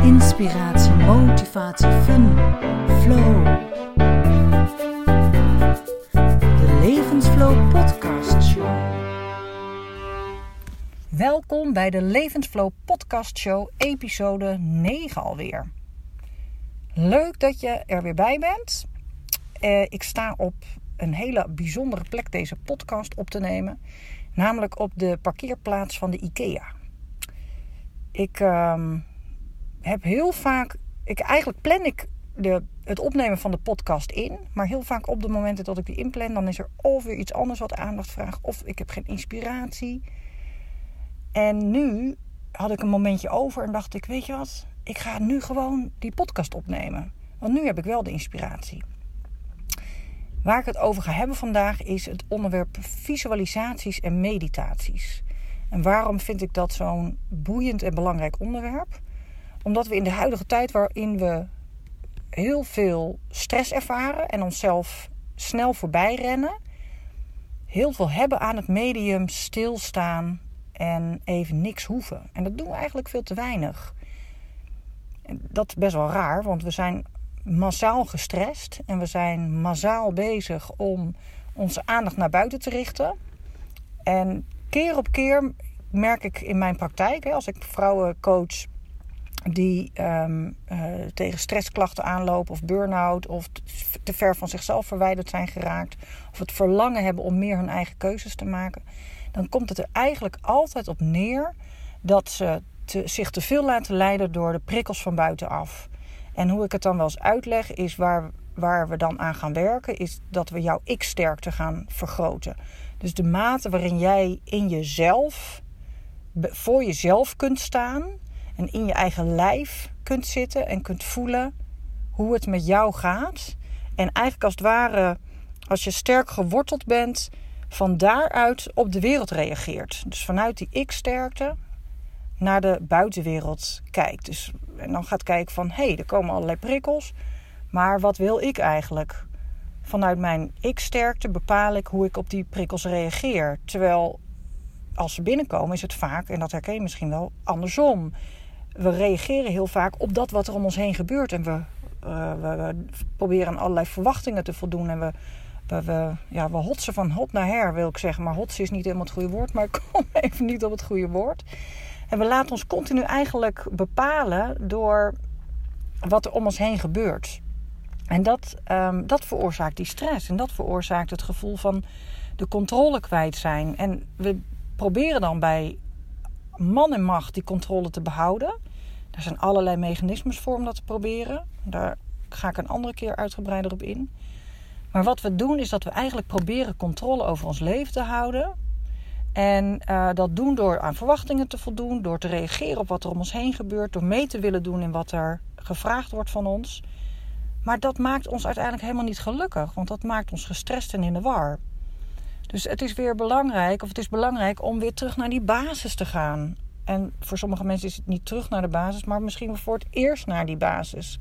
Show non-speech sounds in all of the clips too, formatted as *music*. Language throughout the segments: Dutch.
Inspiratie, motivatie, fun, flow. De Levensflow Podcast Show. Welkom bij de Levensflow Podcast Show, episode 9 alweer. Leuk dat je er weer bij bent. Eh, ik sta op een hele bijzondere plek deze podcast op te nemen, namelijk op de parkeerplaats van de IKEA. Ik ehm, heb heel vaak, ik, eigenlijk plan ik de, het opnemen van de podcast in, maar heel vaak op de momenten dat ik die inplan, dan is er of weer iets anders wat aandacht vraagt, of ik heb geen inspiratie. En nu had ik een momentje over en dacht ik, weet je wat, ik ga nu gewoon die podcast opnemen. Want nu heb ik wel de inspiratie. Waar ik het over ga hebben vandaag is het onderwerp visualisaties en meditaties. En waarom vind ik dat zo'n boeiend en belangrijk onderwerp? Omdat we in de huidige tijd waarin we heel veel stress ervaren en onszelf snel voorbij rennen, heel veel hebben aan het medium stilstaan en even niks hoeven. En dat doen we eigenlijk veel te weinig. Dat is best wel raar, want we zijn massaal gestrest en we zijn massaal bezig om onze aandacht naar buiten te richten. En keer op keer merk ik in mijn praktijk, als ik vrouwen coach die um, uh, tegen stressklachten aanlopen of burn-out of te ver van zichzelf verwijderd zijn geraakt of het verlangen hebben om meer hun eigen keuzes te maken, dan komt het er eigenlijk altijd op neer dat ze zich te veel laten leiden door de prikkels van buitenaf. En hoe ik het dan wel eens uitleg is waar, waar we dan aan gaan werken, is dat we jouw ik-sterkte gaan vergroten. Dus de mate waarin jij in jezelf, voor jezelf kunt staan en in je eigen lijf kunt zitten en kunt voelen hoe het met jou gaat. En eigenlijk als het ware, als je sterk geworteld bent, van daaruit op de wereld reageert. Dus vanuit die ik-sterkte naar de buitenwereld kijkt. Dus, en dan gaat kijken van, hé, hey, er komen allerlei prikkels. Maar wat wil ik eigenlijk? Vanuit mijn ik-sterkte bepaal ik hoe ik op die prikkels reageer. Terwijl als ze binnenkomen is het vaak, en dat herken je misschien wel, andersom we reageren heel vaak op dat wat er om ons heen gebeurt. En we, uh, we, proberen allerlei verwachtingen te voldoen. En we, we, ja, we hotsen van hot naar her, wil ik zeggen. Maar hotsen is niet helemaal het goede woord. Maar ik kom *laughs* even niet op het goede woord. En we laten ons continu eigenlijk bepalen door wat er om ons heen gebeurt. En dat, um, dat veroorzaakt die stress. En dat veroorzaakt het gevoel van de controle kwijt zijn. En we proberen dan bij man en macht die controle te behouden. Er zijn allerlei mechanismes voor om dat te proberen. Daar ga ik een andere keer uitgebreider op in. Maar wat we doen is dat we eigenlijk proberen controle over ons leven te houden. En uh, dat doen door aan verwachtingen te voldoen, door te reageren op wat er om ons heen gebeurt, door mee te willen doen in wat er gevraagd wordt van ons. Maar dat maakt ons uiteindelijk helemaal niet gelukkig, want dat maakt ons gestrest en in de war. Dus het is weer belangrijk, of het is belangrijk om weer terug naar die basis te gaan. En voor sommige mensen is het niet terug naar de basis, maar misschien voor het eerst naar die basis.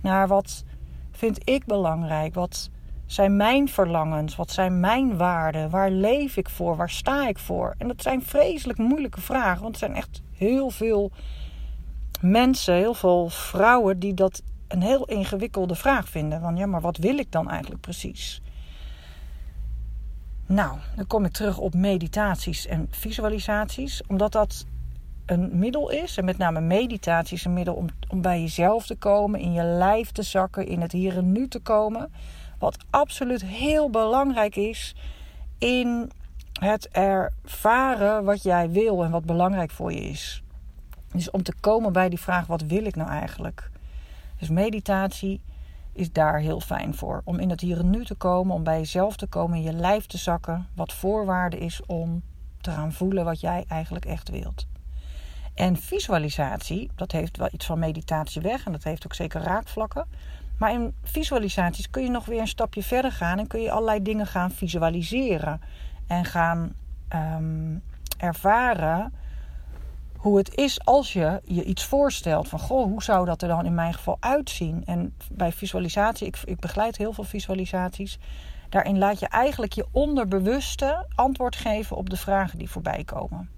Naar wat vind ik belangrijk? Wat zijn mijn verlangens? Wat zijn mijn waarden? Waar leef ik voor? Waar sta ik voor? En dat zijn vreselijk moeilijke vragen, want er zijn echt heel veel mensen, heel veel vrouwen die dat een heel ingewikkelde vraag vinden. Van ja, maar wat wil ik dan eigenlijk precies? Nou, dan kom ik terug op meditaties en visualisaties, omdat dat een middel is, en met name meditatie is een middel om, om bij jezelf te komen, in je lijf te zakken, in het hier en nu te komen. Wat absoluut heel belangrijk is in het ervaren wat jij wil en wat belangrijk voor je is. Dus om te komen bij die vraag: wat wil ik nou eigenlijk? Dus meditatie is daar heel fijn voor. Om in het hier en nu te komen, om bij jezelf te komen, in je lijf te zakken. Wat voorwaarde is om te gaan voelen wat jij eigenlijk echt wilt. En visualisatie, dat heeft wel iets van meditatie weg en dat heeft ook zeker raakvlakken. Maar in visualisaties kun je nog weer een stapje verder gaan en kun je allerlei dingen gaan visualiseren en gaan um, ervaren hoe het is als je je iets voorstelt. Van goh, hoe zou dat er dan in mijn geval uitzien? En bij visualisatie, ik, ik begeleid heel veel visualisaties. Daarin laat je eigenlijk je onderbewuste antwoord geven op de vragen die voorbij komen.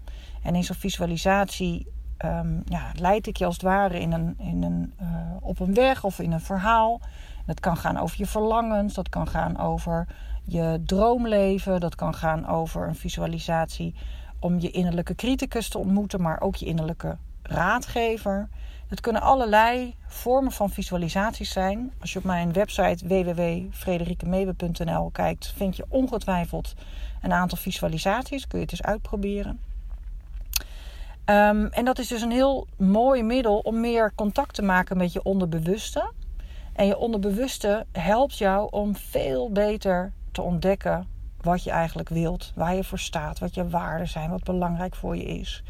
En in zo'n visualisatie um, ja, leid ik je als het ware in een, in een, uh, op een weg of in een verhaal. Dat kan gaan over je verlangens, dat kan gaan over je droomleven, dat kan gaan over een visualisatie om je innerlijke criticus te ontmoeten, maar ook je innerlijke raadgever. Het kunnen allerlei vormen van visualisaties zijn. Als je op mijn website www.frederikemewe.nl kijkt, vind je ongetwijfeld een aantal visualisaties. Kun je het eens uitproberen. Um, en dat is dus een heel mooi middel om meer contact te maken met je onderbewuste. En je onderbewuste helpt jou om veel beter te ontdekken wat je eigenlijk wilt, waar je voor staat, wat je waarden zijn, wat belangrijk voor je is.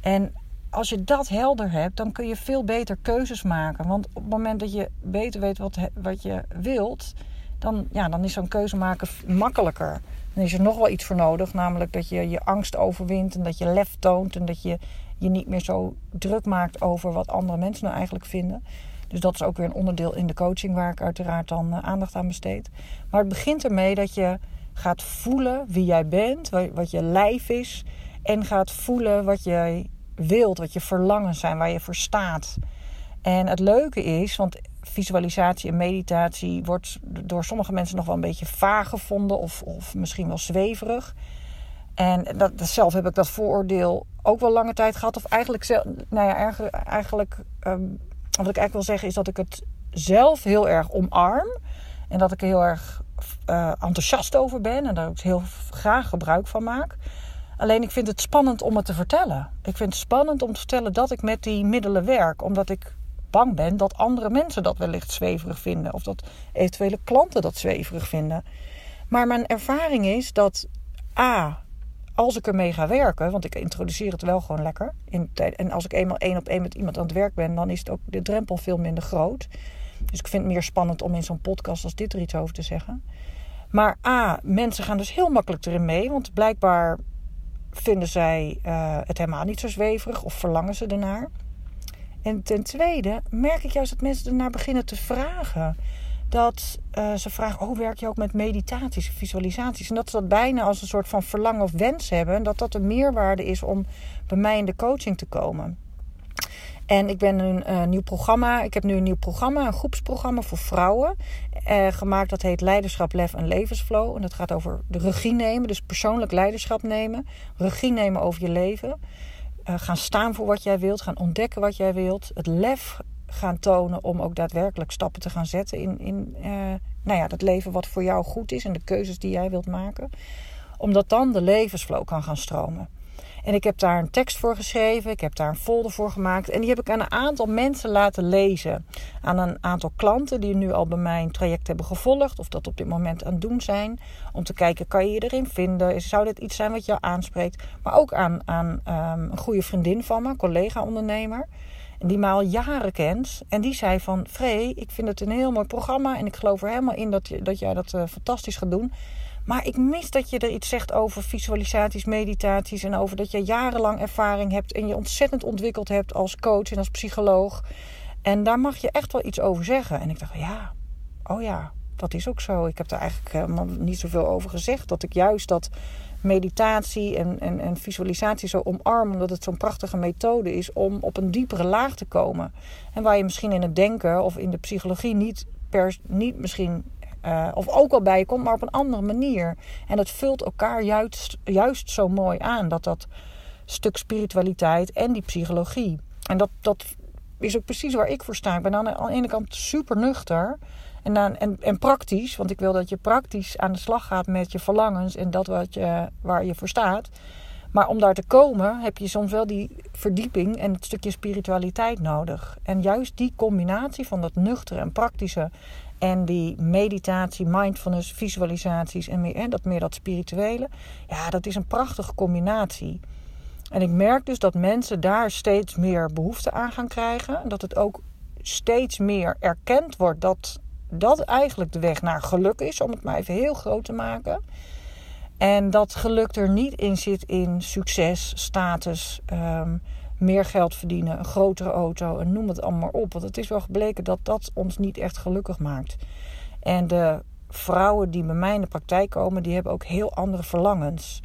En als je dat helder hebt, dan kun je veel beter keuzes maken. Want op het moment dat je beter weet wat, wat je wilt, dan, ja, dan is zo'n keuze maken makkelijker. Dan is er nog wel iets voor nodig, namelijk dat je je angst overwint en dat je lef toont en dat je je niet meer zo druk maakt over wat andere mensen nou eigenlijk vinden. Dus dat is ook weer een onderdeel in de coaching waar ik uiteraard dan eh, aandacht aan besteed. Maar het begint ermee dat je gaat voelen wie jij bent, wat je lijf is. En gaat voelen wat jij wilt, wat je verlangens zijn, waar je voor staat. En het leuke is, want visualisatie en meditatie wordt door sommige mensen nog wel een beetje vaag gevonden of, of misschien wel zweverig. En dat, zelf heb ik dat vooroordeel ook wel lange tijd gehad. Of eigenlijk, nou ja, eigenlijk, um, wat ik eigenlijk wil zeggen is dat ik het zelf heel erg omarm. En dat ik heel erg uh, enthousiast over ben en daar ik heel graag gebruik van maak. Alleen ik vind het spannend om het te vertellen. Ik vind het spannend om te vertellen dat ik met die middelen werk, omdat ik bang ben dat andere mensen dat wellicht zweverig vinden of dat eventuele klanten dat zweverig vinden. Maar mijn ervaring is dat A, als ik ermee ga werken, want ik introduceer het wel gewoon lekker. In, en als ik eenmaal één op één met iemand aan het werk ben, dan is het ook de drempel veel minder groot. Dus ik vind het meer spannend om in zo'n podcast als dit er iets over te zeggen. Maar A, mensen gaan dus heel makkelijk erin mee. Want blijkbaar vinden zij uh, het helemaal niet zo zweverig of verlangen ze ernaar. En ten tweede merk ik juist dat mensen ernaar beginnen te vragen. Dat uh, ze vragen, oh werk je ook met meditaties, visualisaties? En dat ze dat bijna als een soort van verlangen of wens hebben. En dat dat een meerwaarde is om bij mij in de coaching te komen. En ik ben een uh, nieuw programma. Ik heb nu een nieuw programma, een groepsprogramma voor vrouwen. Uh, gemaakt dat heet Leiderschap, Lef en Levensflow. En dat gaat over de regie nemen, dus persoonlijk leiderschap nemen. Regie nemen over je leven. Uh, gaan staan voor wat jij wilt, gaan ontdekken wat jij wilt. Het lef gaan tonen om ook daadwerkelijk stappen te gaan zetten in, in nou ja, dat leven wat voor jou goed is en de keuzes die jij wilt maken. Omdat dan de levensflow kan gaan stromen. En ik heb daar een tekst voor geschreven. Ik heb daar een folder voor gemaakt. En die heb ik aan een aantal mensen laten lezen. Aan een aantal klanten die nu al bij mijn traject hebben gevolgd. Of dat op dit moment aan het doen zijn. Om te kijken, kan je je erin vinden? Zou dit iets zijn wat jou aanspreekt? Maar ook aan, aan um, een goede vriendin van me, collega-ondernemer. En die mij al jaren kent. En die zei van, Free, ik vind het een heel mooi programma. En ik geloof er helemaal in dat, je, dat jij dat uh, fantastisch gaat doen. Maar ik mis dat je er iets zegt over visualisaties, meditaties en over dat je jarenlang ervaring hebt en je ontzettend ontwikkeld hebt als coach en als psycholoog. En daar mag je echt wel iets over zeggen. En ik dacht, ja, oh ja, dat is ook zo. Ik heb daar eigenlijk helemaal niet zoveel over gezegd. Dat ik juist dat meditatie en, en, en visualisatie zo omarm, omdat het zo'n prachtige methode is om op een diepere laag te komen. En waar je misschien in het denken of in de psychologie niet, per, niet misschien uh, of ook al bij je komt, maar op een andere manier. En dat vult elkaar juist, juist zo mooi aan. Dat dat stuk spiritualiteit en die psychologie. En dat, dat is ook precies waar ik voor sta. Ik ben aan de, ene kant super nuchter. En, dan, en, en praktisch, want ik wil dat je praktisch aan de slag gaat met je verlangens en dat wat je, waar je voor staat. Maar om daar te komen heb je soms wel die verdieping en het stukje spiritualiteit nodig. En juist die combinatie van dat nuchtere en praktische en die meditatie, mindfulness, visualisaties en meer, hè, dat meer dat spirituele. Ja, dat is een prachtige combinatie. En ik merk dus dat mensen daar steeds meer behoefte aan gaan krijgen. Dat het ook steeds meer erkend wordt dat dat eigenlijk de weg naar geluk is, om het maar even heel groot te maken. En dat geluk er niet in zit in succes, status, um, meer geld verdienen, een grotere auto en noem het allemaal op. Want het is wel gebleken dat dat ons niet echt gelukkig maakt. En de vrouwen die bij mij in de praktijk komen, die hebben ook heel andere verlangens.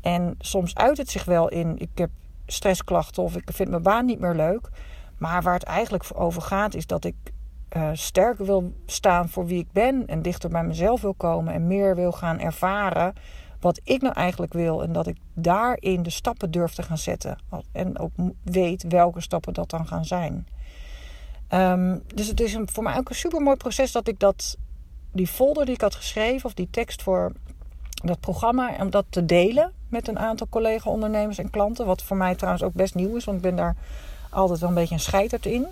En soms uit het zich wel in: ik heb stressklachten of ik vind mijn baan niet meer leuk. Maar waar het eigenlijk over gaat, is dat ik uh, sterker wil staan voor wie ik ben en dichter bij mezelf wil komen en meer wil gaan ervaren wat ik nou eigenlijk wil en dat ik daarin de stappen durf te gaan zetten en ook weet welke stappen dat dan gaan zijn. Um, dus het is voor mij ook een super mooi proces dat ik dat, die folder die ik had geschreven of die tekst voor dat programma, om dat te delen met een aantal collega-ondernemers en klanten. Wat voor mij trouwens ook best nieuw is, want ik ben daar altijd wel een beetje een scheiterd in.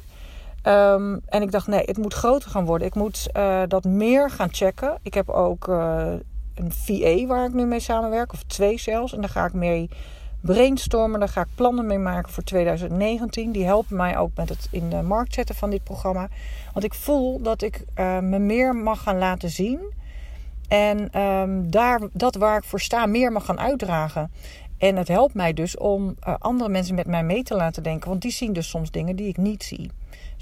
Um, en ik dacht, nee, het moet groter gaan worden. Ik moet uh, dat meer gaan checken. Ik heb ook uh, een VA waar ik nu mee samenwerk, of twee zelfs. En daar ga ik mee brainstormen. Daar ga ik plannen mee maken voor 2019. Die helpen mij ook met het in de markt zetten van dit programma. Want ik voel dat ik uh, me meer mag gaan laten zien. En um, daar, dat waar ik voor sta, meer mag gaan uitdragen. En het helpt mij dus om uh, andere mensen met mij mee te laten denken. Want die zien dus soms dingen die ik niet zie.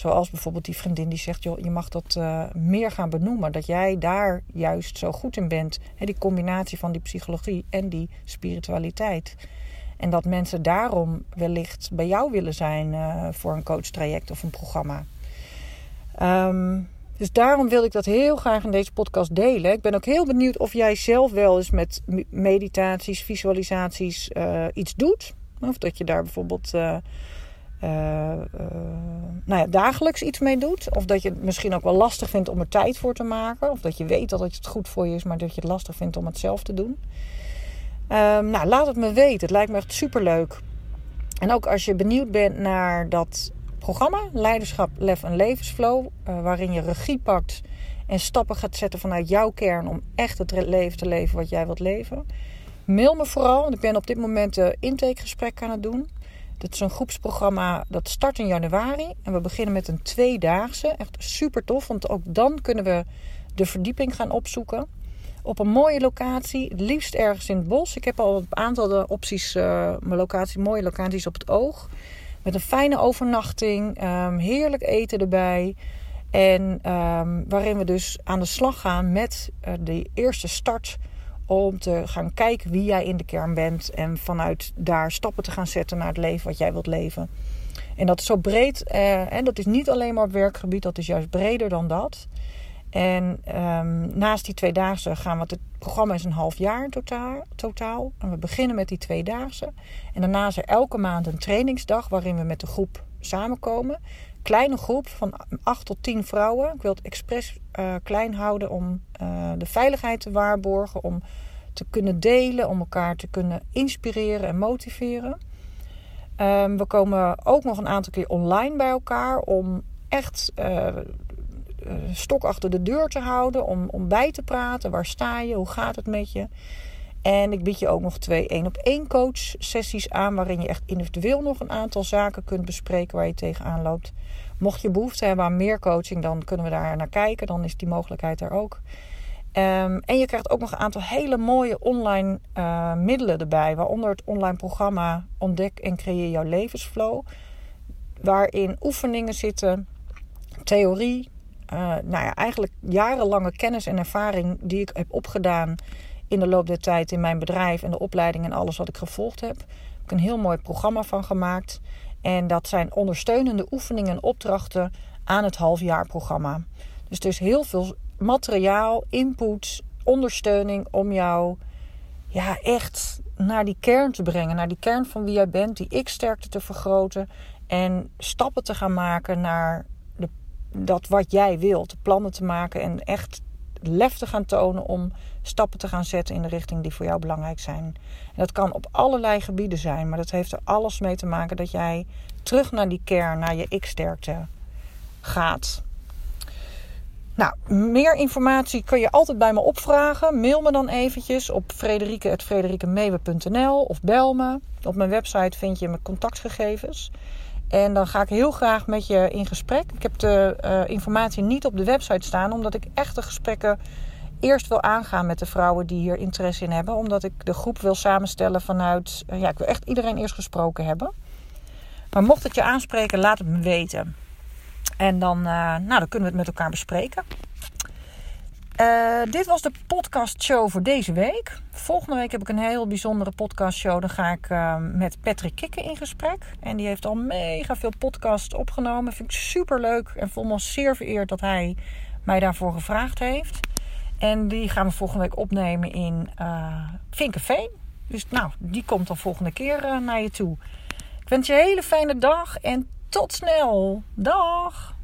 Zoals bijvoorbeeld die vriendin die zegt: joh, je mag dat uh, meer gaan benoemen. Dat jij daar juist zo goed in bent. Die combinatie van die psychologie en die spiritualiteit. En dat mensen daarom wellicht bij jou willen zijn uh, voor een coachtraject of een programma. Um, dus daarom wil ik dat heel graag in deze podcast delen. Ik ben ook heel benieuwd of jij zelf wel eens met meditaties, visualisaties uh, iets doet. Of dat je daar bijvoorbeeld uh, uh, nou ja, dagelijks iets mee doet. Of dat je het misschien ook wel lastig vindt om er tijd voor te maken. Of dat je weet dat het goed voor je is, maar dat je het lastig vindt om het zelf te doen. Um, nou, laat het me weten. Het lijkt me echt super leuk. En ook als je benieuwd bent naar dat programma, Leiderschap, Lef en Levensflow, uh, waarin je regie pakt en stappen gaat zetten vanuit jouw kern om echt het leven te leven wat jij wilt leven. Mail me vooral, want ik ben op dit moment een intakegesprek aan het doen. Dit is een groepsprogramma dat start in januari en we beginnen met een tweedaagse. Echt super tof, want ook dan kunnen we de verdieping gaan opzoeken. Op een mooie locatie, liefst ergens in het bos. Ik heb al een aantal opties, locatie, mooie locaties op het oog. Met een fijne overnachting, um, heerlijk eten erbij. En um, waarin we dus aan de slag gaan met uh, de eerste start. Om te gaan kijken wie jij in de kern bent. En vanuit daar stappen te gaan zetten naar het leven wat jij wilt leven. En dat is zo breed. Uh, en dat is niet alleen maar op werkgebied, dat is juist breder dan dat. En um, naast die tweedaagse gaan we... Het programma is een half jaar totaal, totaal. En we beginnen met die tweedaagse. En daarna is er elke maand een trainingsdag... waarin we met de groep samenkomen. Kleine groep van 8 tot 10 vrouwen. Ik wil het expres uh, klein houden om uh, de veiligheid te waarborgen. Om te kunnen delen, om elkaar te kunnen inspireren en motiveren. Um, we komen ook nog een aantal keer online bij elkaar... om echt... Eh, stok achter de deur te houden. Om, om bij te praten. Waar sta je? Hoe gaat het met je? En ik bied je ook nog twee één op één coach sessies aan. Waarin je echt individueel nog een aantal zaken kunt bespreken waar je tegenaan loopt. Mocht je behoefte hebben aan meer coaching, dan kunnen we daar naar kijken. Dan is die mogelijkheid er ook. Um, en je krijgt ook nog een aantal hele mooie online uh, middelen erbij. Waaronder het online programma Ontdek en creëer jouw levensflow. Waarin oefeningen zitten, theorie, uh, nou ja, eigenlijk jarenlange kennis en ervaring die ik heb opgedaan in de loop der tijd in mijn bedrijf en de opleiding en alles wat ik gevolgd heb. Heb ik een heel mooi programma van gemaakt. En dat zijn ondersteunende oefeningen en opdrachten aan het halfjaarprogramma. Dus er is heel veel materiaal, input, ondersteuning om jou ja, echt naar die kern te brengen. Naar die kern van wie jij bent, die ik-sterkte te vergroten. En stappen te gaan maken naar dat wat jij wilt, plannen te maken en echt lef te gaan tonen om stappen te gaan zetten in de richting die voor jou belangrijk zijn. En dat kan op allerlei gebieden zijn, maar dat heeft er alles mee te maken dat jij terug naar die kern, naar je ik-sterkte gaat. Nou, meer informatie kun je altijd bij me opvragen. Mail me dan eventjes op frederike.frederikemewe.nl of bel me. Op mijn website vind je mijn contactgegevens. En dan ga ik heel graag met je in gesprek. Ik heb de uh, informatie niet op de website staan, omdat ik echt de gesprekken eerst wil aangaan met de vrouwen die hier interesse in hebben. Omdat ik de groep wil samenstellen vanuit. Uh, ja, ik wil echt iedereen eerst gesproken hebben. Maar mocht het je aanspreken, laat het me weten. En dan, uh, nou, dan kunnen we het met elkaar bespreken. Uh, dit was de podcastshow voor deze week. Volgende week heb ik een heel bijzondere podcastshow. Dan ga ik uh, met Patrick Kikken in gesprek. En die heeft al mega veel podcasts opgenomen. Vind ik super leuk. En voel me zeer vereerd dat hij mij daarvoor gevraagd heeft. En die gaan we volgende week opnemen in uh, Vinkenveen. Dus nou, die komt dan volgende keer naar je toe. Ik wens je een hele fijne dag en tot snel. Dag!